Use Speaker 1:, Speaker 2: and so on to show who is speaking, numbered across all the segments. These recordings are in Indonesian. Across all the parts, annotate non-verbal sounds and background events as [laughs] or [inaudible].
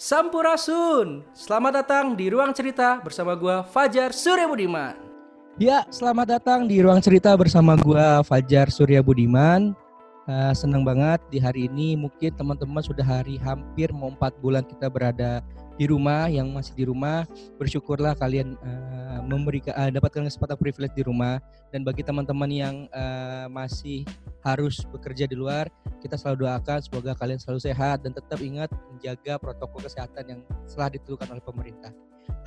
Speaker 1: Sampurasun. Selamat datang di Ruang Cerita bersama gua Fajar Surya Budiman.
Speaker 2: Ya, selamat datang di Ruang Cerita bersama gua Fajar Surya Budiman. Uh, senang banget di hari ini. Mungkin teman-teman sudah hari hampir mau empat bulan kita berada di rumah yang masih di rumah. Bersyukurlah kalian uh, memberikan uh, dapatkan kesempatan privilege di rumah. Dan bagi teman-teman yang uh, masih harus bekerja di luar kita selalu doakan semoga kalian selalu sehat dan tetap ingat menjaga protokol kesehatan yang telah ditentukan oleh pemerintah.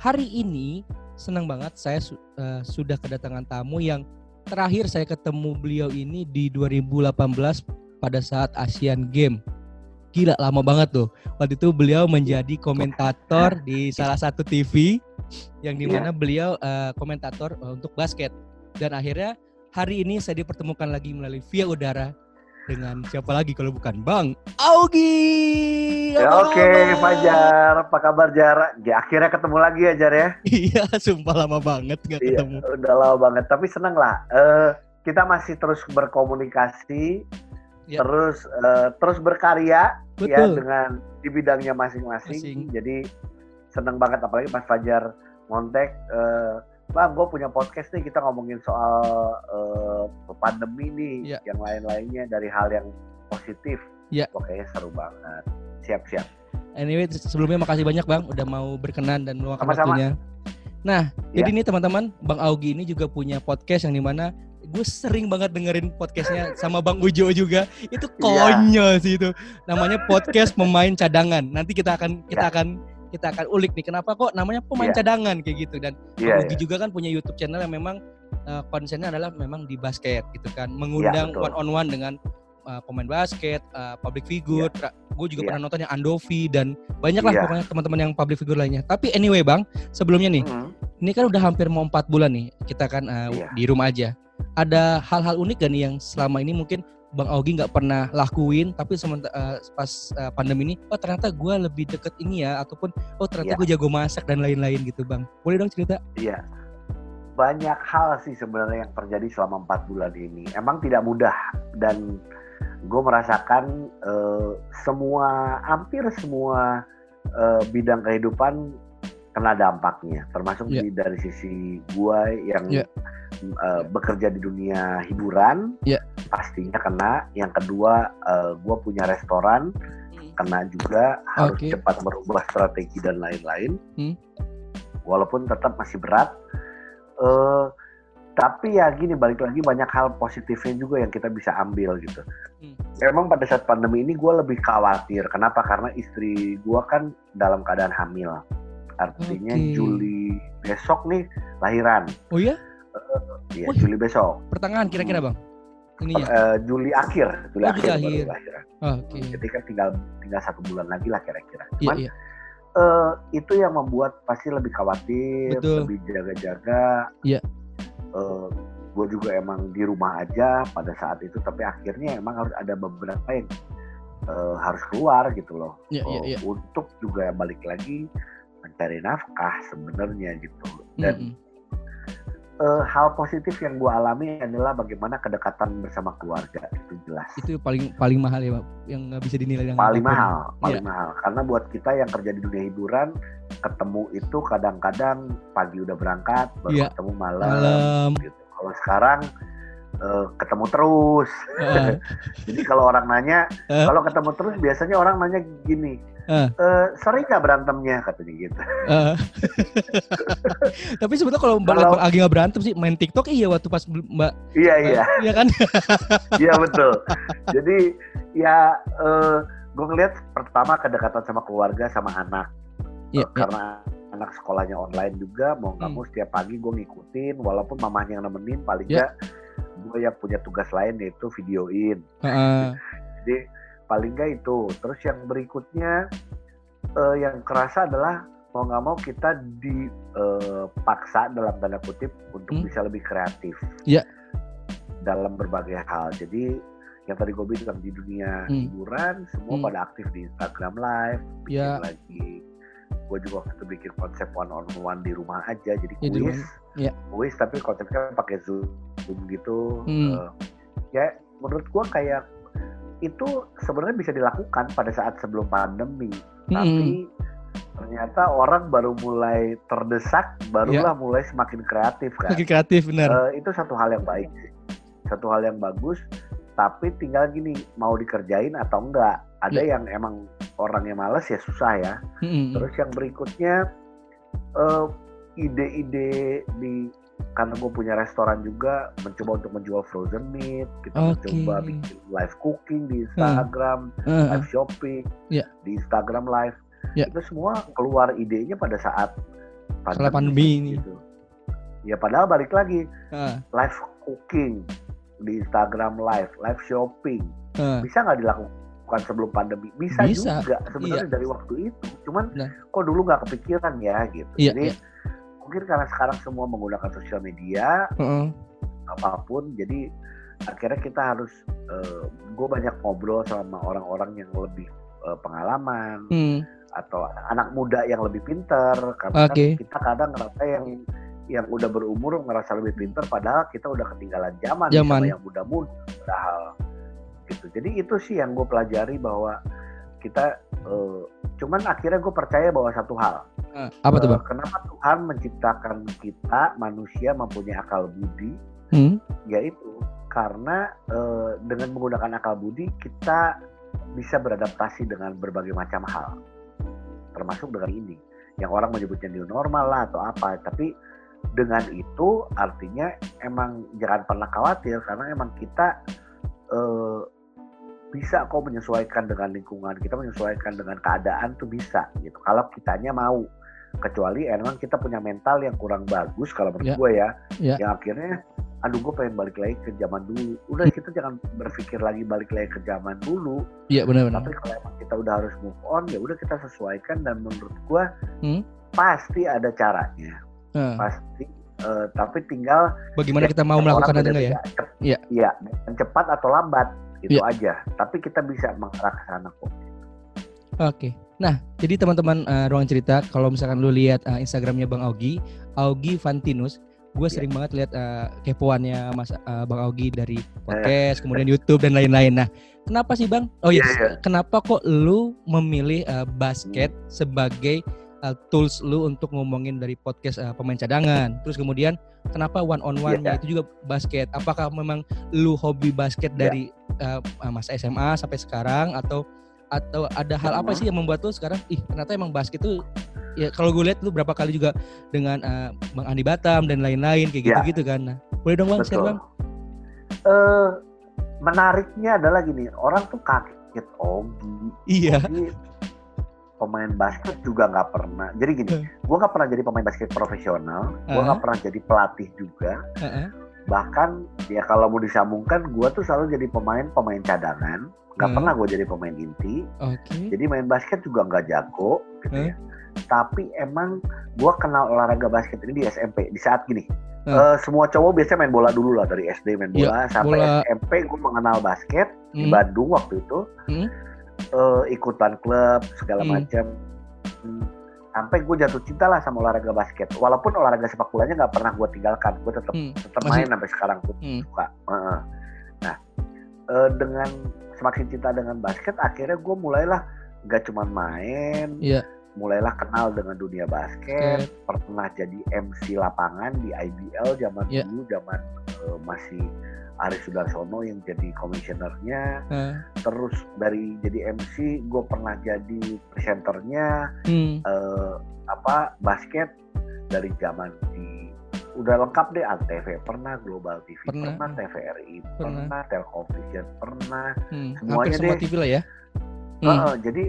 Speaker 2: Hari ini senang banget saya su uh, sudah kedatangan tamu yang terakhir saya ketemu beliau ini di 2018 pada saat Asian Games gila lama banget tuh. Waktu itu beliau menjadi komentator di salah satu TV yang di mana yeah. beliau uh, komentator uh, untuk basket dan akhirnya hari ini saya dipertemukan lagi melalui via udara dengan siapa lagi kalau bukan Bang Augi.
Speaker 3: Ya, Oke, okay, Fajar, apa kabar Jar? Ya, akhirnya ketemu lagi ya Jar ya.
Speaker 2: iya, sumpah lama banget nggak iya, ketemu.
Speaker 3: Udah lama banget, tapi seneng lah. Uh, kita masih terus berkomunikasi ya. terus uh, terus berkarya ya, Betul. ya dengan di bidangnya masing-masing. Jadi seneng banget apalagi Mas Fajar Montek uh, Bang, gue punya podcast nih kita ngomongin soal uh, pandemi nih, ya. yang lain-lainnya dari hal yang positif.
Speaker 2: Ya.
Speaker 3: Pokoknya seru banget. Siap-siap.
Speaker 2: Anyway, sebelumnya makasih banyak Bang udah mau berkenan dan meluangkan waktunya. Nah, ya. jadi nih teman-teman, Bang Augi ini juga punya podcast yang di mana gue sering banget dengerin podcastnya sama Bang Ujo juga. Itu iya. konyol yeah. sih itu. Namanya podcast pemain cadangan. Nanti kita akan kita yeah. akan kita akan ulik nih kenapa kok namanya pemain yeah. cadangan kayak gitu dan yeah, Bang Ugi yeah. juga kan punya YouTube channel yang memang uh, konsennya adalah memang di basket gitu kan, mengundang yeah, one on one dengan uh, pemain basket, uh, public figure. Yeah. Gue juga yeah. pernah nonton yang Andovi dan banyak lah yeah. pokoknya teman-teman yang public figure lainnya. Tapi anyway bang, sebelumnya nih, mm. ini kan udah hampir mau empat bulan nih kita kan uh, yeah. di rumah aja ada hal-hal unik gak nih yang selama ini mungkin Bang Augi nggak pernah lakuin tapi sementara uh, pas uh, pandemi ini oh ternyata gue lebih deket ini ya ataupun oh ternyata yeah. gue jago masak dan lain-lain gitu bang. Boleh dong cerita?
Speaker 3: Iya. Banyak hal sih sebenarnya yang terjadi selama empat bulan ini. Emang tidak mudah dan gue merasakan uh, semua hampir semua uh, bidang kehidupan kena dampaknya. Termasuk yeah. dari sisi gue yang yeah uh, bekerja di dunia hiburan,
Speaker 2: yeah.
Speaker 3: pastinya kena. Yang kedua, uh, eh, gue punya restoran, hmm. kena juga harus okay. cepat merubah strategi dan lain-lain. Hmm. Walaupun tetap masih berat, uh, tapi ya gini balik lagi banyak hal positifnya juga yang kita bisa ambil gitu. Hmm. Emang pada saat pandemi ini gue lebih khawatir. Kenapa? Karena istri gue kan dalam keadaan hamil. Artinya okay. Juli besok nih lahiran.
Speaker 2: Oh ya?
Speaker 3: Iya, oh, Juli besok.
Speaker 2: Pertengahan kira-kira, Bang?
Speaker 3: Ini ya? Uh, Juli akhir, Juli
Speaker 2: oh,
Speaker 3: akhir.
Speaker 2: akhir.
Speaker 3: Oh, Oke. Okay. Jadi kan tinggal tinggal satu bulan lagi lah kira-kira.
Speaker 2: Iya, iya.
Speaker 3: Uh, itu yang membuat pasti lebih khawatir, Betul. lebih jaga-jaga.
Speaker 2: Iya.
Speaker 3: Uh, gue juga emang di rumah aja pada saat itu, tapi akhirnya emang harus ada beberapa yang uh, harus keluar gitu loh.
Speaker 2: Iya, uh, iya, iya.
Speaker 3: Untuk juga balik lagi mencari nafkah sebenarnya gitu. Dan mm -hmm uh, hal positif yang gue alami adalah bagaimana kedekatan bersama keluarga itu jelas.
Speaker 2: Itu paling paling mahal ya, Pak, yang nggak bisa dinilai yang
Speaker 3: paling mahal, paling iya. mahal. Karena buat kita yang kerja di dunia hiburan, ketemu itu kadang-kadang pagi udah berangkat, baru iya. ketemu malam. malam. Gitu. Kalau sekarang uh, ketemu terus. Uh. [laughs] Jadi kalau orang nanya, uh. kalau ketemu terus biasanya orang nanya gini, Uh. Uh, sering nggak berantemnya katanya gitu. Uh. [laughs]
Speaker 2: Tapi sebetulnya kalau Mbak kalau, lagi nggak berantem sih main TikTok iya waktu pas Mbak.
Speaker 3: Iya iya.
Speaker 2: Iya kan? [laughs]
Speaker 3: iya betul. Jadi ya uh, gue ngeliat pertama kedekatan sama keluarga sama anak.
Speaker 2: Iya, uh,
Speaker 3: karena anak sekolahnya online juga mau nggak hmm. mau setiap pagi gue ngikutin walaupun mamanya yang nemenin paling nggak yeah. gue yang punya tugas lain yaitu videoin. Uh. Jadi paling nggak itu terus yang berikutnya uh, yang kerasa adalah mau nggak mau kita dipaksa uh, dalam tanda kutip untuk hmm. bisa lebih kreatif
Speaker 2: yeah.
Speaker 3: dalam berbagai hal jadi yang tadi gue bilang di dunia hmm. hiburan semua hmm. pada aktif di Instagram Live bikin yeah. lagi gue juga waktu itu bikin konsep one on one di rumah aja jadi kuis
Speaker 2: yeah.
Speaker 3: kuis tapi konsepnya pakai zoom gitu
Speaker 2: hmm. uh,
Speaker 3: ya menurut gue kayak itu sebenarnya bisa dilakukan pada saat sebelum pandemi, hmm. tapi ternyata orang baru mulai terdesak, barulah yeah. mulai semakin kreatif kan.
Speaker 2: Semakin kreatif benar. Uh,
Speaker 3: itu satu hal yang baik, satu hal yang bagus. Tapi tinggal gini, mau dikerjain atau enggak. Ada yeah. yang emang orangnya males ya susah ya. Mm-hmm. Terus yang berikutnya uh, ide-ide di karena gue punya restoran juga mencoba untuk menjual frozen meat, kita okay. mencoba bikin live cooking di Instagram, uh, uh, live shopping yeah. di Instagram live ya. itu semua keluar idenya pada saat
Speaker 2: pandemi, pandemi ini. Gitu.
Speaker 3: Ya padahal balik lagi uh. live cooking di Instagram live, live shopping uh. bisa nggak dilakukan sebelum pandemi? Bisa, bisa. juga sebenarnya iya. dari waktu itu. Cuman nah. kok dulu nggak kepikiran ya gitu. Iya, Jadi iya. Mungkin karena sekarang semua menggunakan sosial media -uh. apa pun, jadi akhirnya kita harus uh, eh, gue banyak ngobrol sama orang-orang yang lebih uh, pengalaman. Hmm atau anak muda yang lebih pinter karena okay. kan kita kadang ngerasa yang yang udah berumur ngerasa lebih pinter padahal kita udah ketinggalan zaman, zaman. sama yang muda-muda padahal gitu jadi itu sih yang gue pelajari bahwa kita uh, cuman akhirnya gue percaya bahwa satu hal.
Speaker 2: Uh, apa tuh bang? Uh,
Speaker 3: kenapa Tuhan menciptakan kita manusia mempunyai akal budi? Hmm? yaitu karena uh, dengan menggunakan akal budi kita bisa beradaptasi dengan berbagai macam hal. Termasuk dengan ini. Yang orang menyebutnya new normal lah atau apa. Tapi dengan itu artinya emang jangan pernah khawatir. Karena emang kita eh, bisa kok menyesuaikan dengan lingkungan kita menyesuaikan dengan keadaan tuh bisa gitu. Kalau kitanya mau. Kecuali emang kita punya mental yang kurang bagus kalau menurut yeah. gue ya. Yeah. yang akhirnya aduh gue pengen balik lagi ke zaman dulu. Udah kita jangan berpikir lagi balik lagi ke zaman dulu.
Speaker 2: Iya benar-benar
Speaker 3: tapi kalau emang kita udah harus move on ya udah kita sesuaikan dan menurut gue hmm? pasti ada caranya. Hmm. pasti uh, tapi tinggal
Speaker 2: bagaimana ya, kita mau melakukan itu ya?
Speaker 3: iya. Iya cepat atau lambat itu ya. aja tapi kita bisa mengarah ke sana kok
Speaker 2: Oke, nah jadi teman-teman uh, ruang cerita kalau misalkan lu lihat uh, Instagramnya Bang Augie, Augie Fantinus, gue iya. sering banget lihat uh, kepoannya Mas uh, Bang Augie dari podcast, kemudian YouTube dan lain-lain. Nah, kenapa sih Bang? Oh iya, yeah, yeah. kenapa kok lu memilih uh, basket hmm. sebagai uh, tools lu untuk ngomongin dari podcast uh, pemain cadangan? Terus kemudian kenapa one on one yeah, itu juga basket? Apakah memang lu hobi basket yeah. dari uh, masa SMA sampai sekarang atau atau ada hal apa sih yang membuat lu sekarang ih ternyata emang basket tuh ya kalau gue lihat lu berapa kali juga dengan uh, Bang Andi Batam dan lain-lain kayak ya. gitu-gitu kan. Nah, boleh dong Bang share Bang?
Speaker 3: Uh, menariknya adalah gini, orang tuh kaget Ogi.
Speaker 2: Iya.
Speaker 3: Ogi pemain basket juga nggak pernah. Jadi gini, uh. gue nggak pernah jadi pemain basket profesional, gue nggak uh. pernah jadi pelatih juga. Uh -uh. Bahkan ya kalau mau disambungkan, gue tuh selalu jadi pemain pemain cadangan. Gak uh. pernah gue jadi pemain inti. Okay. Jadi main basket juga nggak jago, gitu uh. ya tapi emang gue kenal olahraga basket ini di SMP di saat gini hmm. uh, semua cowok biasanya main bola dulu lah dari SD main bola ya, sampai bola. SMP gue mengenal basket hmm. di Bandung waktu itu hmm. uh, ikutan klub segala hmm. macam sampai gue jatuh cinta lah sama olahraga basket walaupun olahraga sepak bolanya nggak pernah gue tinggalkan gue tetap hmm. tetap main sampai sekarang pun hmm. suka uh, nah uh, dengan semakin cinta dengan basket akhirnya gue mulailah gak cuma main yeah mulailah kenal dengan dunia basket, okay. pernah jadi MC lapangan di IBL zaman yeah. dulu, zaman uh, masih Aris Sudarsono yang jadi komisionernya, uh. terus dari jadi MC gue pernah jadi presenternya, hmm. uh, apa basket dari zaman di udah lengkap deh Antv pernah Global TV pernah, pernah TVRI pernah, pernah Telkovision pernah
Speaker 2: hmm. semuanya deh TV lah ya
Speaker 3: hmm. uh, jadi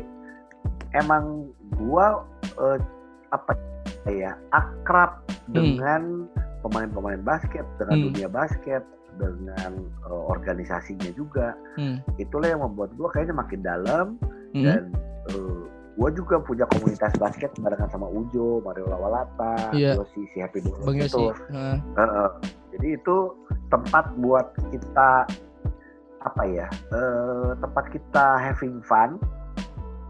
Speaker 3: emang gua uh, apa ya akrab hmm. dengan pemain-pemain basket dengan hmm. dunia basket dengan uh, organisasinya juga hmm. itulah yang membuat gua kayaknya makin dalam hmm. dan uh, gua juga punya komunitas basket barengan sama Ujo, Mario Lawalata, yeah. Yosi si Happy Dulu itu. Uh. Uh, jadi itu tempat buat kita apa ya? Uh, tempat kita having fun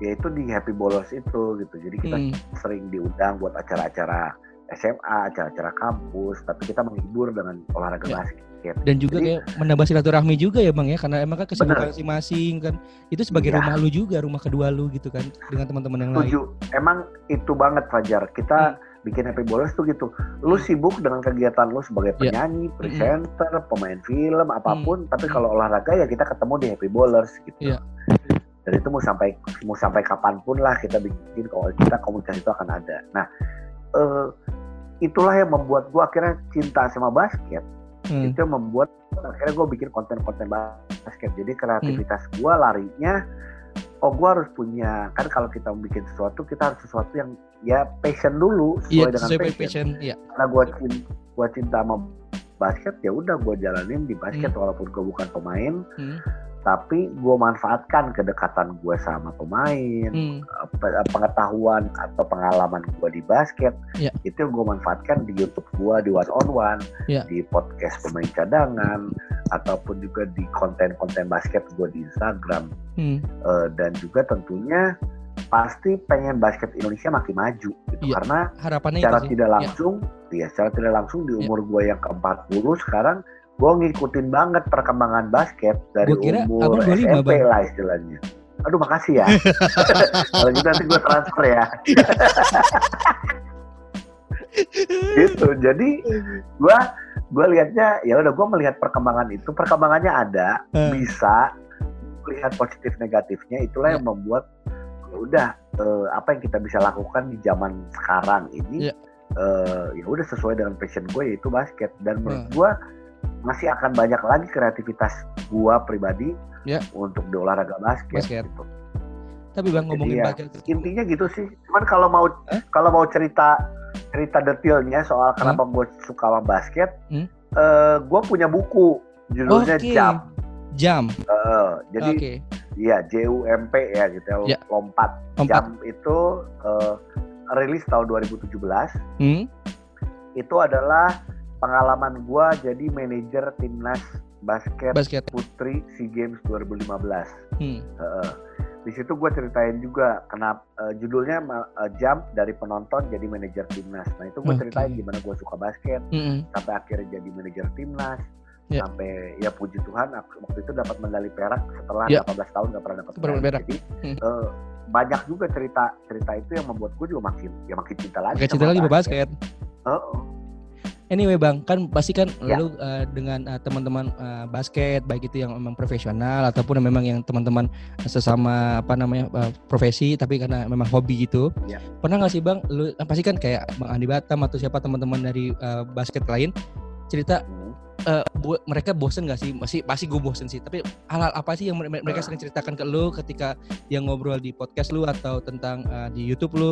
Speaker 3: ya itu di Happy Bolos itu gitu jadi kita hmm. sering diundang buat acara-acara SMA, acara-acara kampus, tapi kita menghibur dengan olahraga ya. basket.
Speaker 2: Dan juga Jadi, kayak menambah silaturahmi juga ya bang ya, karena emang kan kesibukan masing-masing kan, itu sebagai ya. rumah lu juga, rumah kedua lu gitu kan, dengan teman-teman yang Tujuh.
Speaker 3: lain. Emang itu banget Fajar, kita hmm. bikin happy bowlers tuh gitu. Lu hmm. sibuk dengan kegiatan lu sebagai ya. penyanyi, ya. presenter, hmm. pemain film, apa pun, hmm. tapi kalau olahraga ya kita ketemu di happy bowlers gitu. Ya. Dan itu mau sampai mau sampai kapan pun lah kita bikin kalau kita komunikasi itu akan ada. Nah, uh, itulah yang membuat gue akhirnya cinta sama basket hmm. itu yang membuat akhirnya gue bikin konten-konten basket jadi kreativitas hmm. gue larinya oh gue harus punya kan kalau kita bikin sesuatu kita harus sesuatu yang ya passion dulu sesuai yeah, dengan passion, passion yeah. karena gue cinta, gue cinta sama basket ya udah gue jalanin di basket hmm. walaupun gue bukan pemain hmm tapi gue manfaatkan kedekatan gue sama pemain, hmm. pengetahuan atau pengalaman gue di basket, yeah. itu gue manfaatkan di YouTube gue di one on one, yeah. di podcast pemain cadangan, ataupun juga di konten-konten basket gue di Instagram, hmm. uh, dan juga tentunya pasti pengen basket Indonesia makin maju gitu yeah. karena
Speaker 2: Harapannya
Speaker 3: secara tidak langsung, yeah. ya secara tidak langsung di umur yeah. gue yang ke 40 sekarang gue ngikutin banget perkembangan basket dari kira, umur SMP bang. lah istilahnya. Aduh makasih ya. [laughs] Kalau gitu nanti gue transfer ya. [laughs] gitu. Jadi gue gue lihatnya ya udah gue melihat perkembangan itu perkembangannya ada hmm. bisa lihat positif negatifnya itulah yeah. yang membuat ya udah uh, apa yang kita bisa lakukan di zaman sekarang ini yeah. uh, ya udah sesuai dengan passion gue yaitu basket dan menurut hmm. gue masih akan banyak lagi kreativitas gua pribadi ya. untuk di olahraga basket. basket. Gitu.
Speaker 2: Tapi bang ngomongin ya, basket
Speaker 3: intinya gitu sih. Cuman kalau mau eh? kalau mau cerita cerita detailnya soal hmm? kenapa gue suka sama basket, hmm? uh, gue punya buku judulnya okay. Jam.
Speaker 2: Jam.
Speaker 3: Uh, jadi okay. Iya J U M P ya gitu ya, ya. lompat. lompat. Jam itu uh, rilis tahun 2017. Hmm? Itu adalah pengalaman gue jadi manajer timnas basket, basket. putri SEA Games 2015. Hmm. Uh, di situ gue ceritain juga kenapa uh, judulnya uh, jump dari penonton jadi manajer timnas. Nah itu gue okay. ceritain gimana gue suka basket mm -hmm. sampai akhirnya jadi manajer timnas. Yeah. sampai ya puji Tuhan waktu itu dapat medali perak setelah yeah. 18 tahun gak pernah dapat medali. Perak. Jadi hmm. uh, banyak juga cerita cerita itu yang membuat gue juga makin ya makin cinta lagi.
Speaker 2: Makin cinta lagi basket. basket. Uh, uh. Anyway bang, kan pasti kan ya. lu uh, dengan uh, teman-teman uh, basket baik itu yang memang profesional ataupun memang yang teman-teman sesama apa namanya uh, profesi tapi karena memang hobi gitu. Ya. Pernah nggak sih bang, lu pasti kan kayak bang Andi Batam atau siapa teman-teman dari uh, basket lain cerita uh, bu mereka bosen gak sih? Masih pasti gue bosen sih. Tapi hal-hal apa sih yang mereka sering ceritakan ke lu ketika yang ngobrol di podcast lu atau tentang uh, di YouTube lu?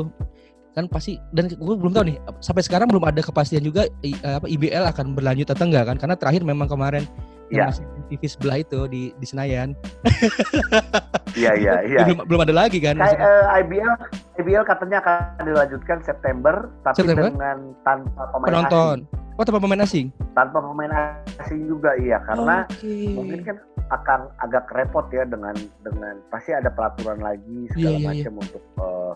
Speaker 2: Kan pasti dan gue belum tahu nih sampai sekarang belum ada kepastian juga i, apa IBL akan berlanjut atau enggak kan karena terakhir memang kemarin ya. masih TV sebelah itu di di Senayan.
Speaker 3: Iya iya [laughs] iya.
Speaker 2: Belum, belum ada lagi kan.
Speaker 3: Kayak, uh, IBL IBL katanya akan dilanjutkan September tapi September? dengan tanpa pemain
Speaker 2: penonton. Asing. Oh tanpa pemain asing?
Speaker 3: Tanpa pemain asing juga iya karena okay. mungkin kan akan agak repot ya dengan dengan pasti ada peraturan lagi segala yeah, yeah, macam yeah. untuk uh,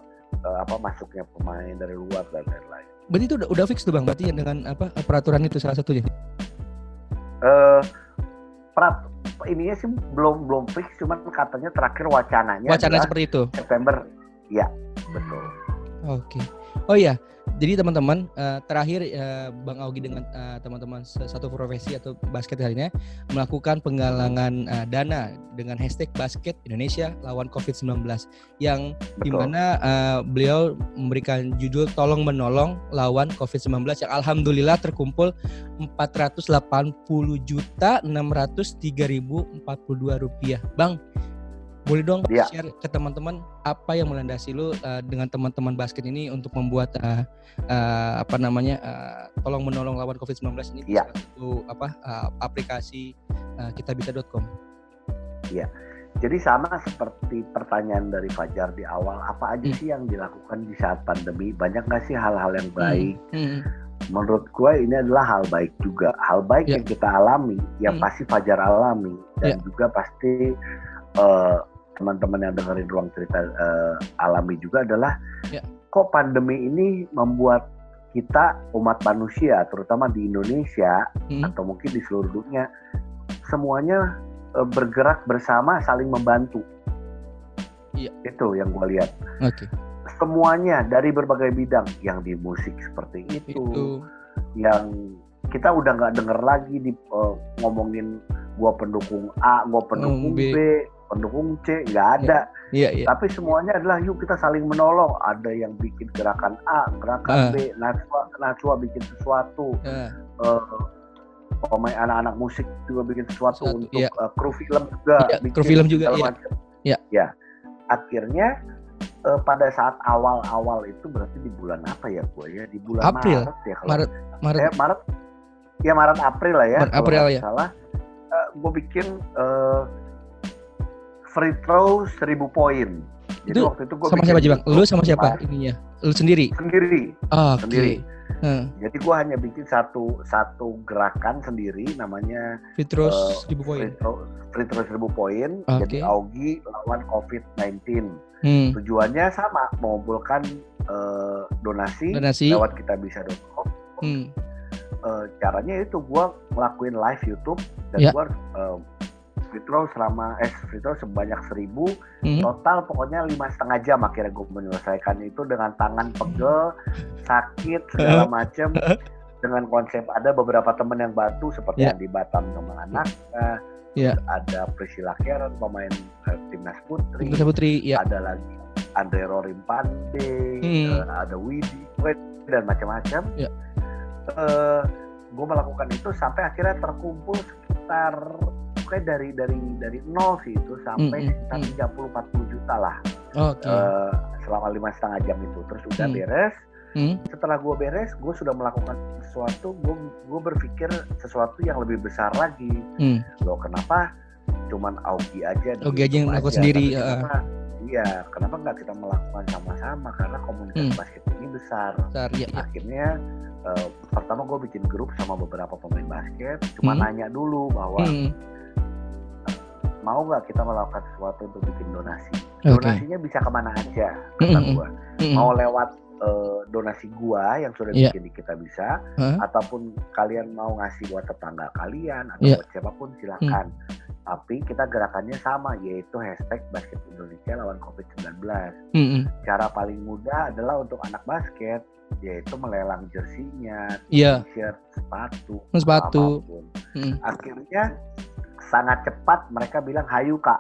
Speaker 3: uh, apa masuknya pemain dari luar dan lain-lain.
Speaker 2: Berarti itu udah, udah fix tuh bang, berarti yang dengan apa peraturan itu salah satunya?
Speaker 3: Uh, perat ininya sih belum belum fix, cuman katanya terakhir wacananya.
Speaker 2: Wacana seperti itu.
Speaker 3: September, ya betul.
Speaker 2: Oke. Okay. Oh iya, jadi teman-teman uh, terakhir uh, Bang Augi dengan uh, teman-teman satu profesi atau basket harinya melakukan penggalangan uh, dana dengan hashtag basket Indonesia lawan COVID-19 yang Betul. di mana uh, beliau memberikan judul tolong menolong lawan COVID-19 yang alhamdulillah terkumpul 480 juta 603 ribu 42 rupiah. Bang, boleh dong ya. share ke teman-teman apa yang melandasi lu uh, dengan teman-teman basket ini untuk membuat uh, uh, apa namanya uh, tolong menolong lawan COVID-19 ini ya. satu apa uh, aplikasi uh, kitabisa.com.
Speaker 3: Iya. Jadi sama seperti pertanyaan dari Fajar di awal, apa aja hmm. sih yang dilakukan di saat pandemi? Banyak nggak sih hal-hal yang hmm. baik? Hmm. Hmm. Menurut gue ini adalah hal baik juga. Hal baik yeah. yang kita alami, yang hmm. pasti Fajar alami, dan yeah. juga pasti uh, teman-teman yang dengerin ruang cerita uh, alami juga adalah ya. kok pandemi ini membuat kita umat manusia, terutama di Indonesia hmm. atau mungkin di seluruh dunia, semuanya uh, bergerak bersama, saling membantu. Iya. Itu yang gue lihat. Oke. Okay. Semuanya dari berbagai bidang, yang di musik seperti itu, itu. yang kita udah nggak denger lagi di uh, ngomongin gua pendukung A, gua pendukung B. B, pendukung C, nggak ada. Iya, iya. Tapi semuanya adalah yuk kita saling menolong. Ada yang bikin gerakan A, gerakan uh. B, Najwa, Najwa bikin sesuatu. Uh. Uh, pemain anak-anak musik juga bikin sesuatu Satu, untuk iya. uh, kru film juga.
Speaker 2: Iya, bikin kru film juga. Iya.
Speaker 3: iya. Ya. Akhirnya uh, pada saat awal-awal itu berarti di bulan apa ya gue ya? Di bulan
Speaker 2: April.
Speaker 3: Maret ya
Speaker 2: kalau Maret. Maret.
Speaker 3: Eh, Maret. Ya Maret April lah ya.
Speaker 2: Maret April ya.
Speaker 3: Salah. Uh, gue bikin uh, free throw 1000 poin.
Speaker 2: Jadi itu waktu itu gue sama siapa Bang? Lu sama siapa ininya? Lu sendiri?
Speaker 3: Sendiri.
Speaker 2: Oh, okay.
Speaker 3: Sendiri. Hmm. Jadi gue hanya bikin satu satu gerakan sendiri namanya
Speaker 2: free throw uh, 1000 poin.
Speaker 3: Free throw, free throw 1000 poin. Okay. Jadi Augie lawan COVID-19. Hmm. Tujuannya sama, mengumpulkan uh, donasi, donasi lewat kitabisa.com. Hmm. Uh, caranya itu gue ngelakuin live YouTube dan yeah. gue uh, free throw selama eh free throw sebanyak seribu hmm. total pokoknya lima setengah jam akhirnya gue menyelesaikan itu dengan tangan pegel sakit segala [laughs] macem dengan konsep ada beberapa teman yang bantu seperti yeah. yang di Batam sama anak uh, yeah. ada Priscilla Karen pemain uh, timnas putri
Speaker 2: timnas putri yeah.
Speaker 3: ada lagi Andre Rorim Pande hmm. uh, ada Widi dan macam-macam yeah. uh, gue melakukan itu sampai akhirnya terkumpul sekitar pokoknya dari dari dari nol sih itu sampai mm, sekitar tiga puluh empat puluh juta lah okay. uh, eh, selama lima setengah jam itu terus udah mm. beres mm. setelah gue beres gue sudah melakukan sesuatu gue gue berpikir sesuatu yang lebih besar lagi mm. loh kenapa cuman Augie aja
Speaker 2: Augie aja yang melakukan sendiri uh.
Speaker 3: iya kenapa nggak kita melakukan sama-sama karena komunitas mm. basket ini besar, besar ya, ya. akhirnya uh, pertama gue bikin grup sama beberapa pemain basket cuma hmm. nanya dulu bahwa hmm mau nggak kita melakukan sesuatu untuk bikin donasi okay. donasinya bisa ke mana aja kata mm -hmm. gua mm -hmm. mau lewat uh, donasi gua yang sudah yeah. bikin di kita bisa huh? ataupun kalian mau ngasih buat tetangga kalian atau yeah. buat siapa pun silakan mm. tapi kita gerakannya sama yaitu hashtag basket Indonesia lawan COVID-19 mm -hmm. cara paling mudah adalah untuk anak basket yaitu melelang jersinya,
Speaker 2: yeah.
Speaker 3: t-shirt, sepatu,
Speaker 2: sepatu.
Speaker 3: Mm. Akhirnya sangat cepat mereka bilang hayu kak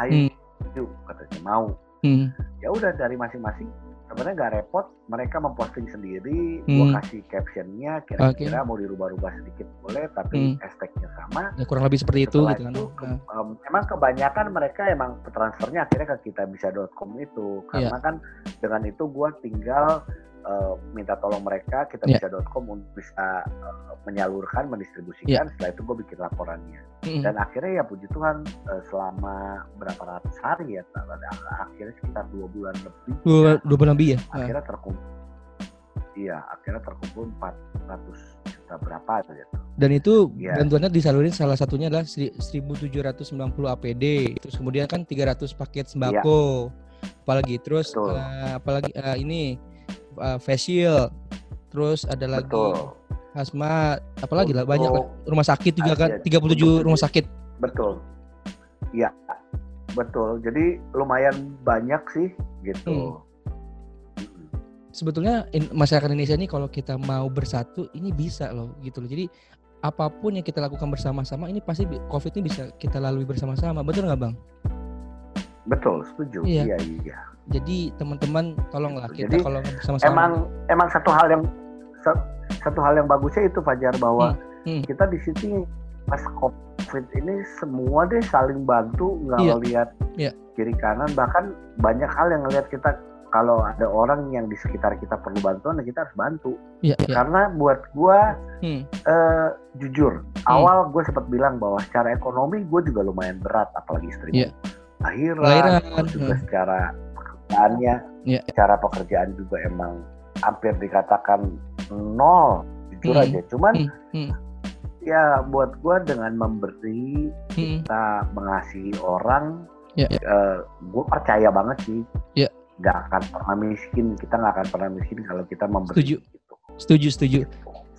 Speaker 3: hayu hmm. katanya mau hmm. ya udah dari masing-masing sebenarnya nggak repot mereka memposting sendiri hmm. gua kasih captionnya kira-kira okay. mau dirubah-rubah sedikit boleh tapi hmm. hashtagnya sama
Speaker 2: ya, kurang lebih seperti itu gitu kan
Speaker 3: ke, um, emang kebanyakan mereka emang transfernya akhirnya ke kita bisa.com itu karena yeah. kan dengan itu gua tinggal uh, minta tolong mereka kita yeah. bisa.com untuk bisa uh, menyalurkan mendistribusikan yeah. setelah itu gue bikin laporannya mm-hmm. dan akhirnya ya puji Tuhan uh, selama berapa ratus hari ya akhirnya sekitar dua bulan lebih
Speaker 2: dua, ya, dua bulan lebih ya
Speaker 3: akhirnya terkumpul iya akhirnya terkumpul 400 juta berapa gitu.
Speaker 2: dan itu yeah. bantuannya disalurin salah satunya adalah 1790 APD terus kemudian kan 300 paket sembako yeah. apalagi terus uh, apalagi uh, ini uh, facial terus ada lagi Betul. Hasmat apalagi lah banyak lah. rumah sakit juga kan 37 rumah sakit.
Speaker 3: Betul. Iya betul. Jadi lumayan banyak sih gitu. Hmm.
Speaker 2: sebetulnya in, masyarakat Indonesia ini kalau kita mau bersatu ini bisa loh gitu loh. Jadi apa pun yang kita lakukan bersama-sama ini pasti covid ini bisa kita lalui bersama-sama. Betul nggak bang
Speaker 3: betul setuju iya iya, iya.
Speaker 2: Jadi teman-teman tolonglah kita Jadi, kalau sama-sama.
Speaker 3: Emang emang satu hal yang satu hal yang bagusnya itu Fajar bahwa hmm. Hmm. kita di sini pas covid ini semua deh saling bantu nggak yeah. lihat yeah. kiri kanan bahkan banyak hal yang ngelihat kita kalau ada orang yang di sekitar kita perlu bantuan ya kita harus bantu yeah, yeah. karena buat gua hmm. uh, jujur hmm. awal gue sempat bilang bahwa secara ekonomi gue juga lumayan berat apalagi istri yeah. Lahiran, lahiran. juga hmm. secara pekerjaannya yeah. cara pekerjaan juga emang hampir dikatakan nol jujur hmm. aja cuman hmm. Hmm. ya buat gue dengan memberi hmm. kita mengasihi orang yeah, yeah. uh, gue percaya banget sih yeah. gak akan pernah miskin kita nggak akan pernah miskin kalau kita memberi
Speaker 2: setuju
Speaker 3: gitu.
Speaker 2: Setuju, setuju.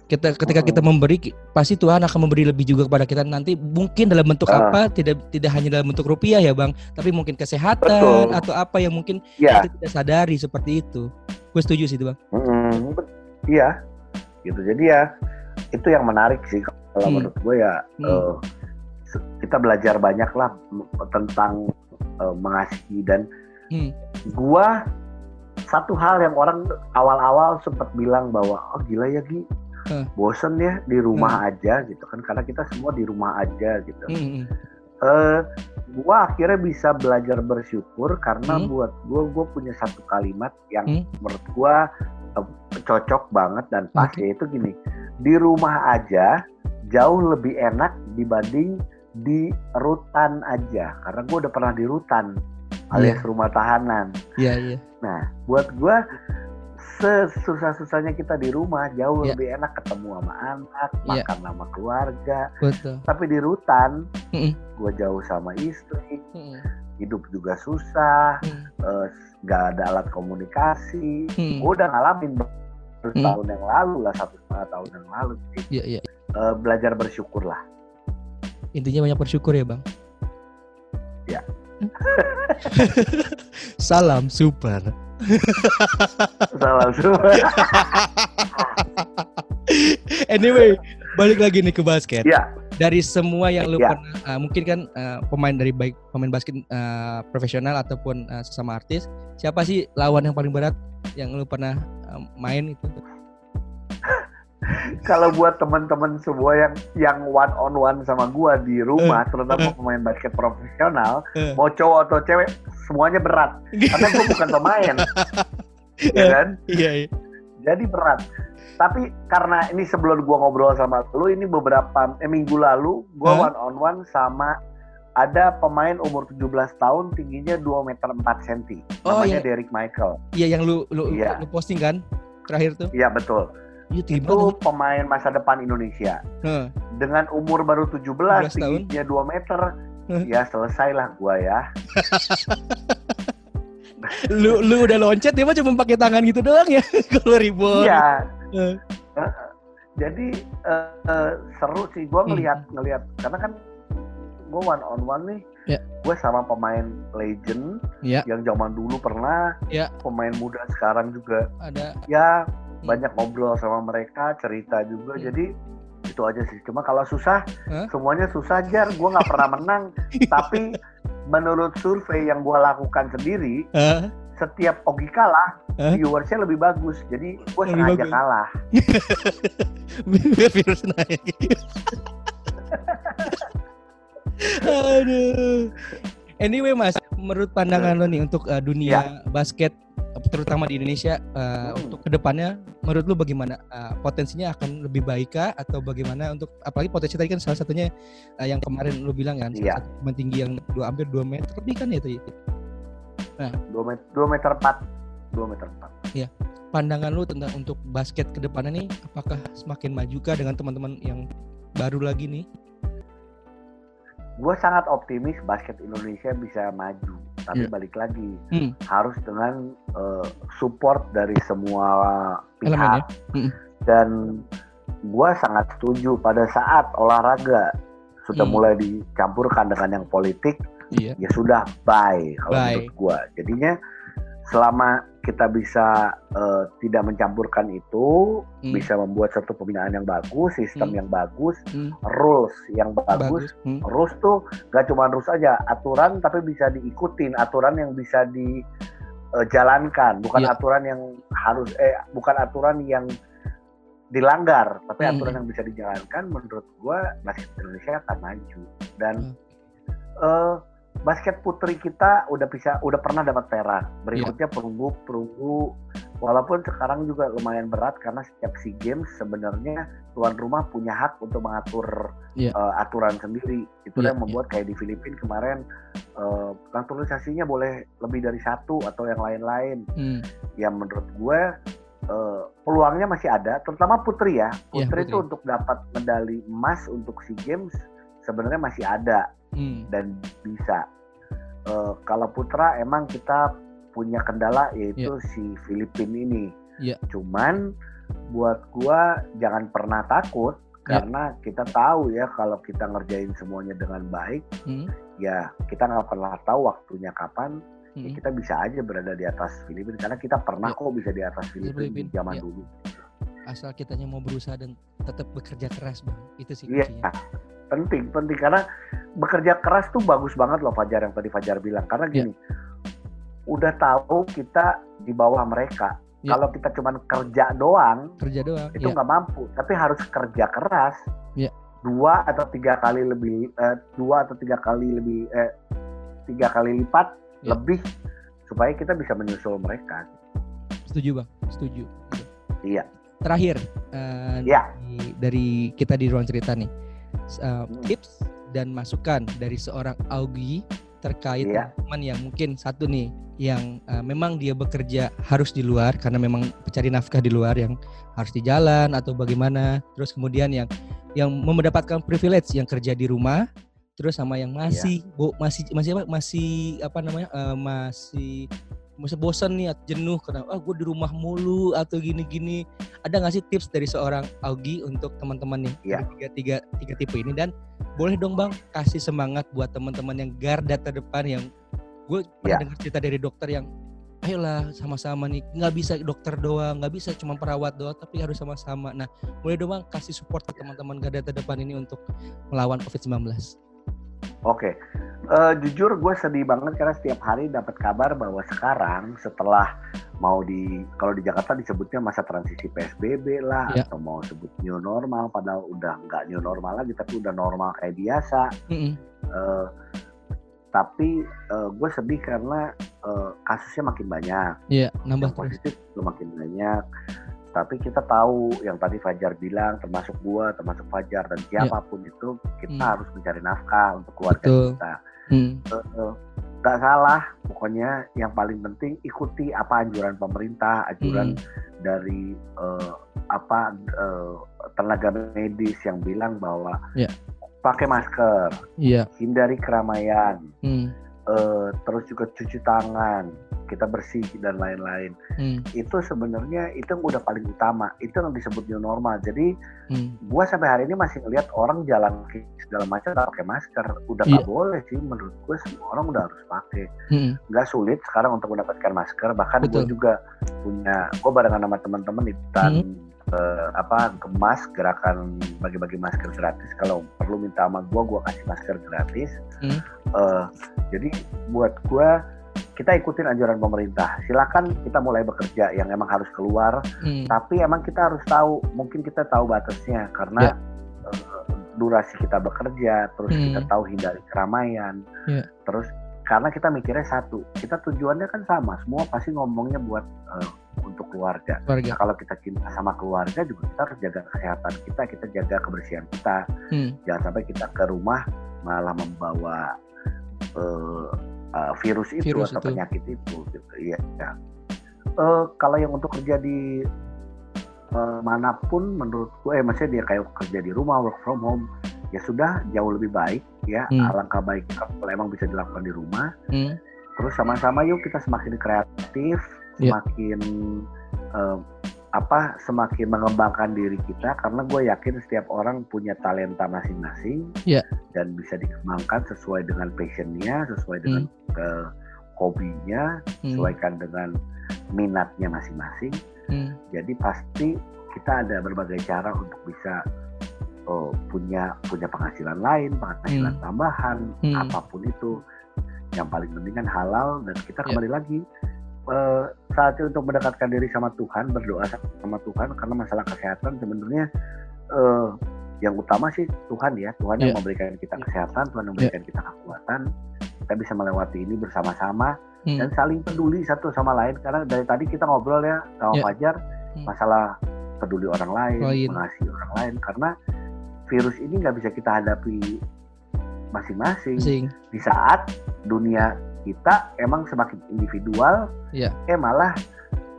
Speaker 2: Kita ketika kita memberi pasti Tuhan akan memberi lebih juga kepada kita nanti mungkin dalam bentuk uh. apa tidak tidak hanya dalam bentuk rupiah ya Bang tapi mungkin kesehatan Betul. atau apa yang mungkin ya. kita tidak sadari seperti itu gue setuju sih itu Bang
Speaker 3: hmm, iya gitu jadi ya itu yang menarik sih kalau hmm. menurut gue ya hmm. uh, kita belajar banyak lah tentang uh, mengasihi dan hmm. gue satu hal yang orang awal-awal sempat bilang bahwa oh gila ya Gi hmm. bosen ya di rumah hmm. aja gitu kan karena kita semua di rumah aja gitu hmm. uh, gua akhirnya bisa belajar bersyukur karena hmm. buat gua gua punya satu kalimat yang hmm. menurut gua uh, cocok banget dan pas okay. yaitu gini di rumah aja jauh lebih enak dibanding di rutan aja karena gue udah pernah di rutan alias yeah. rumah tahanan.
Speaker 2: Iya yeah, iya. Yeah.
Speaker 3: Nah buat gue sesusah-susahnya kita di rumah jauh yeah. lebih enak ketemu sama anak, yeah. makan sama keluarga.
Speaker 2: Betul.
Speaker 3: Tapi di rutan, mm -mm. gue jauh sama istri, mm -mm. hidup juga susah, mm. uh, gak ada alat komunikasi. Mm. Gue udah ngalamin mm. tahun yang lalu lah, satu setengah tahun yang lalu.
Speaker 2: Yeah, yeah.
Speaker 3: Uh, belajar bersyukur lah.
Speaker 2: Intinya banyak bersyukur ya bang.
Speaker 3: Ya. [laughs]
Speaker 2: Salam super.
Speaker 3: Salam super. [laughs]
Speaker 2: anyway, balik lagi nih ke basket.
Speaker 3: Ya.
Speaker 2: Dari semua yang lu ya. pernah, uh, mungkin kan uh, pemain dari baik pemain basket uh, profesional ataupun uh, sesama artis, siapa sih lawan yang paling berat yang lu pernah uh, main itu?
Speaker 3: Kalau buat teman-teman semua yang yang one on one sama gua di rumah, uh, terutama uh, pemain basket profesional, uh, mau cowok atau cewek, semuanya berat. Karena gua bukan pemain, [laughs] ya kan?
Speaker 2: Iya, iya.
Speaker 3: Jadi berat. Tapi karena ini sebelum gua ngobrol sama lu, ini beberapa eh, minggu lalu gua uh, one on one sama ada pemain umur 17 tahun tingginya 2 meter 4 cm. Oh, namanya iya. Derek Michael.
Speaker 2: Iya yang lu lu, iya. lu posting kan terakhir tuh?
Speaker 3: Iya betul Ya, itu pemain masa depan Indonesia. Hmm. Dengan umur baru 17, tingginya 2 meter, hmm. ya selesailah gua ya. [laughs]
Speaker 2: lu lu udah loncat dia mah cuma pakai tangan gitu doang ya [laughs] kalau ribut.
Speaker 3: Iya. Hmm. jadi uh, uh, seru sih gua ngelihat hmm. ngelihat karena kan gua one on one nih. Yeah. Gue sama pemain legend yeah. yang zaman dulu pernah, yeah. pemain muda sekarang juga
Speaker 2: ada.
Speaker 3: Ya banyak ngobrol sama mereka cerita juga hmm. jadi itu aja sih. Cuma kalau susah huh? semuanya susah jar. Gue nggak pernah menang. [laughs] Tapi menurut survei yang gue lakukan sendiri setiap Ogi kalah huh? viewersnya lebih bagus. Jadi gue sengaja bagus. kalah. [laughs]
Speaker 2: Virus naik. [laughs] Aduh anyway mas menurut pandangan lo nih untuk uh, dunia ya. basket terutama di Indonesia uh, hmm. untuk ke depannya menurut lu bagaimana? Uh, potensinya akan lebih baik kah? Atau bagaimana untuk apalagi potensi tadi kan salah satunya uh, yang kemarin lu bilang kan yeah. salah tinggi yang dua hampir dua meter lebih kan ya itu
Speaker 3: nah. Dua meter dua meter empat. Dua meter empat.
Speaker 2: Ya pandangan lu tentang untuk basket ke depannya nih apakah semakin maju kah dengan teman-teman yang baru lagi nih
Speaker 3: gue sangat optimis basket Indonesia bisa maju tapi yeah. balik lagi hmm. harus dengan uh, support dari semua pihak Elemen, ya? hmm. dan gue sangat setuju pada saat olahraga sudah hmm. mulai dicampurkan dengan yang politik yeah. ya sudah bye kalau menurut gue jadinya selama kita bisa uh, tidak mencampurkan itu, hmm. bisa membuat satu pembinaan yang bagus, sistem hmm. yang bagus, hmm. rules yang bagus. bagus. Hmm. Rules tuh gak cuma rules aja, aturan tapi bisa diikutin, aturan yang bisa dijalankan, uh, bukan yeah. aturan yang harus eh bukan aturan yang dilanggar, tapi hmm. aturan yang bisa dijalankan. Menurut gua basket Indonesia akan maju dan hmm. uh, basket putri kita udah bisa udah pernah dapat perak. Berikutnya yeah. perunggu perunggu walaupun sekarang juga lumayan berat karena setiap SEA Games sebenarnya tuan rumah punya hak untuk mengatur yeah. uh, aturan sendiri. Itu yeah, yang iya. membuat yeah. kayak di Filipina kemarin uh, naturalisasinya boleh lebih dari satu atau yang lain-lain. Hmm. Yang menurut gue uh, peluangnya masih ada, terutama putri ya. Iya, putri itu untuk dapat medali emas untuk SEA Games sebenarnya masih ada hmm. dan bisa. Uh, kalau putra emang kita punya kendala yaitu yeah. si Filipin ini. Yeah. Cuman buat gua jangan pernah takut yeah. karena kita tahu ya kalau kita ngerjain semuanya dengan baik hmm. ya kita nggak pernah tahu waktunya kapan ya hmm. ya kita bisa aja berada di atas Filipina karena kita pernah yeah. kok bisa di atas Filipina di zaman yeah. dulu
Speaker 2: asal kitanya mau berusaha dan tetap bekerja keras bang itu sih
Speaker 3: iya yeah. Penting penting karena bekerja keras tuh bagus banget loh Fajar yang tadi Fajar bilang karena iya. gini yeah. udah tahu kita di bawah mereka Ya. Kalau kita cuma kerja doang,
Speaker 2: kerja doang,
Speaker 3: itu ya. nggak ya. mampu. Tapi harus kerja keras.
Speaker 2: Ya.
Speaker 3: Dua atau tiga kali lebih, eh, dua atau tiga kali lebih, eh, tiga kali lipat ya. lebih supaya kita bisa menyusul mereka.
Speaker 2: Setuju bang, setuju.
Speaker 3: Iya.
Speaker 2: Terakhir, uh, ya. dari, dari kita di ruang cerita nih, uh, tips dan masukan dari seorang Augie terkait yeah. teman yang mungkin satu nih yang uh, memang dia bekerja harus di luar karena memang pencari nafkah di luar yang harus di jalan atau bagaimana terus kemudian yang yang mendapatkan privilege yang kerja di rumah terus sama yang masih yeah. bo, masih masih apa masih apa namanya uh, masih masih bosan nih atau jenuh karena ah gue di rumah mulu atau gini-gini. Ada nggak sih tips dari seorang Augie untuk teman-teman nih? Yeah. tiga tiga tiga tipe ini. Dan boleh dong bang kasih semangat buat teman-teman yang garda terdepan yang gue pernah yeah. dengar cerita dari dokter yang ayolah sama-sama nih. Nggak bisa dokter doang nggak bisa cuma perawat doang tapi harus sama-sama. Nah boleh dong bang kasih support ke teman-teman garda terdepan ini untuk melawan COVID-19
Speaker 3: Oke, uh, jujur gue sedih banget karena setiap hari dapat kabar bahwa sekarang setelah mau di kalau di Jakarta disebutnya masa transisi PSBB lah yeah. atau mau sebut new normal padahal udah nggak new normal lagi tapi udah normal kayak biasa. Mm -hmm. uh, tapi uh, gue sedih karena uh, kasusnya makin banyak.
Speaker 2: Iya, yeah, nambah
Speaker 3: yang positif makin banyak tapi kita tahu yang tadi Fajar bilang termasuk gua termasuk Fajar dan ya. siapa pun yeah. itu kita hmm. harus mencari nafkah untuk keluarga Betul. kita hmm. uh, gak salah pokoknya yang paling penting ikuti apa anjuran pemerintah anjuran hmm. dari uh, apa uh, tenaga medis yang bilang bahwa yeah. pakai masker
Speaker 2: yeah.
Speaker 3: hindari keramaian hmm. Uh, terus juga cuci tangan kita bersih dan lain-lain. Hmm. Itu sebenarnya itu yang udah paling utama. Itu yang disebut new normal. Jadi hmm. gua sampai hari ini masih ngelihat orang jalan segala macam pakai masker. Udah nggak yeah. boleh sih menurut gue semua orang udah harus pakai. Hmm. Nggak sulit sekarang untuk mendapatkan masker. Bahkan gue juga punya, gue barengan sama teman-teman ikutan hmm. Uh, apa gemas gerakan bagi-bagi masker gratis. Kalau perlu minta sama gue, gue kasih masker gratis. Hmm. Uh, jadi buat gue kita ikutin anjuran pemerintah. Silakan kita mulai bekerja yang emang harus keluar, hmm. tapi emang kita harus tahu, mungkin kita tahu batasnya karena yeah. uh, durasi kita bekerja, terus hmm. kita tahu hindari keramaian, yeah. terus karena kita mikirnya satu, kita tujuannya kan sama, semua pasti ngomongnya buat uh, untuk keluarga. keluarga. Nah, kalau kita cinta sama keluarga juga kita harus jaga kesehatan kita, kita jaga kebersihan kita, hmm. jangan sampai kita ke rumah malah membawa uh, uh, virus itu virus atau itu. penyakit itu gitu ya, ya. Uh, kalau yang untuk kerja di uh, mana pun menurut gue eh maksudnya dia kayak kerja di rumah work from home ya sudah jauh lebih baik ya hmm. alangkah baiknya kalau emang bisa dilakukan di rumah hmm. terus sama-sama yuk kita semakin kreatif yeah. semakin uh, apa semakin mengembangkan diri kita karena gue yakin setiap orang punya talenta masing-masing
Speaker 2: yeah.
Speaker 3: dan bisa dikembangkan sesuai dengan passionnya sesuai dengan hmm. ke hobinya hmm. sesuaikan dengan minatnya masing-masing hmm. jadi pasti kita ada berbagai cara untuk bisa oh, punya punya penghasilan lain penghasilan hmm. tambahan hmm. apa pun itu yang paling penting kan halal dan kita ya. kembali yeah. lagi uh, saatnya untuk mendekatkan diri sama Tuhan, berdoa sama Tuhan karena masalah kesehatan sebenarnya uh, yang utama sih Tuhan ya, Tuhan yeah. yang memberikan kita kesehatan, Tuhan yang memberikan yeah. kita kekuatan, kita bisa melewati ini bersama-sama hmm. dan saling peduli satu sama lain karena dari tadi kita ngobrol ya sama yeah. Fajar hmm. masalah peduli orang lain, lain, mengasihi orang lain karena virus ini nggak bisa kita hadapi masing-masing di saat dunia kita emang semakin individual,
Speaker 2: yeah.
Speaker 3: eh malah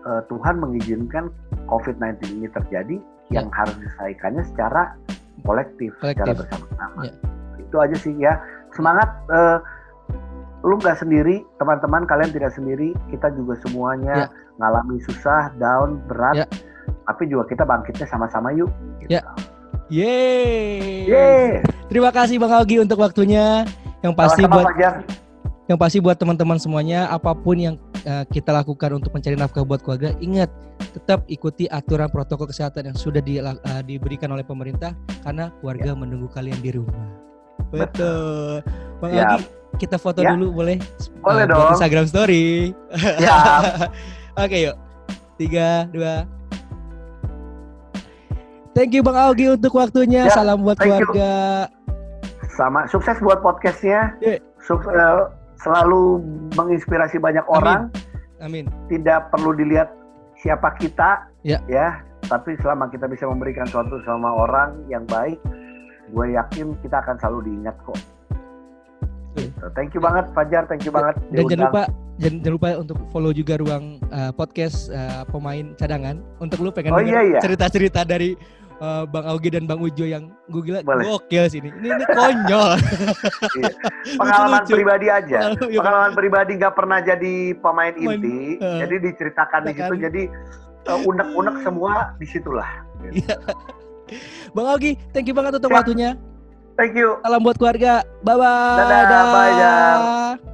Speaker 3: uh, Tuhan mengizinkan COVID-19 ini terjadi yeah. yang harus diselesaikannya secara kolektif, kolektif. secara bersama-sama. Yeah. Itu aja sih ya. Semangat uh, lu nggak sendiri, teman-teman kalian tidak sendiri. Kita juga semuanya ya. ngalami susah, down, berat. Ya. Tapi juga kita bangkitnya sama-sama yuk.
Speaker 2: Gitu. Ya. Yeay. Yeay. Terima kasih Bang Augie untuk waktunya. Yang pasti Sama-sama buat Fajar. Yang pasti buat teman-teman semuanya apa pun yang uh, kita lakukan untuk mencari nafkah buat keluarga, ingat tetap ikuti aturan protokol kesehatan yang sudah di, uh, diberikan oleh pemerintah karena keluarga ya. menunggu kalian di rumah. Betul. Bang ya. Kita foto ya. dulu boleh?
Speaker 3: Boleh uh, dong.
Speaker 2: Instagram story. Ya. [laughs] Oke yuk. Tiga, dua, Thank you Bang Augie untuk waktunya. Ya, Salam buat keluarga.
Speaker 3: You. Sama sukses buat podcastnya. Yeah. Sukses, uh, selalu menginspirasi banyak orang.
Speaker 2: Amin.
Speaker 3: Tidak perlu dilihat siapa kita, ya. ya. Tapi selama kita bisa memberikan sesuatu sama orang yang baik, gue yakin kita akan selalu diingat kok. So, thank you banget Fajar, thank you banget.
Speaker 2: Dan jangan lupa jangan, jangan lupa untuk follow juga ruang uh, podcast uh, pemain cadangan untuk lu pengen
Speaker 3: oh, iya, iya.
Speaker 2: cerita-cerita dari uh, Bang Augie dan Bang Ujo yang gue gila Boleh. gokil sini. Ini ini konyol. [laughs]
Speaker 3: iya. Pengalaman lucu, pribadi aja. Pengalaman, iya, Pengalaman pribadi nggak pernah jadi pemain inti, uh, jadi diceritakan di situ. Jadi uh, unek-unek semua di situlah. Gitu. Iya. [laughs]
Speaker 2: Bang Augie, thank you banget untuk Siap. waktunya.
Speaker 3: Thank you.
Speaker 2: Salam buat keluarga. Bye bye.
Speaker 3: Dadah. Dadah. Bye, Jar.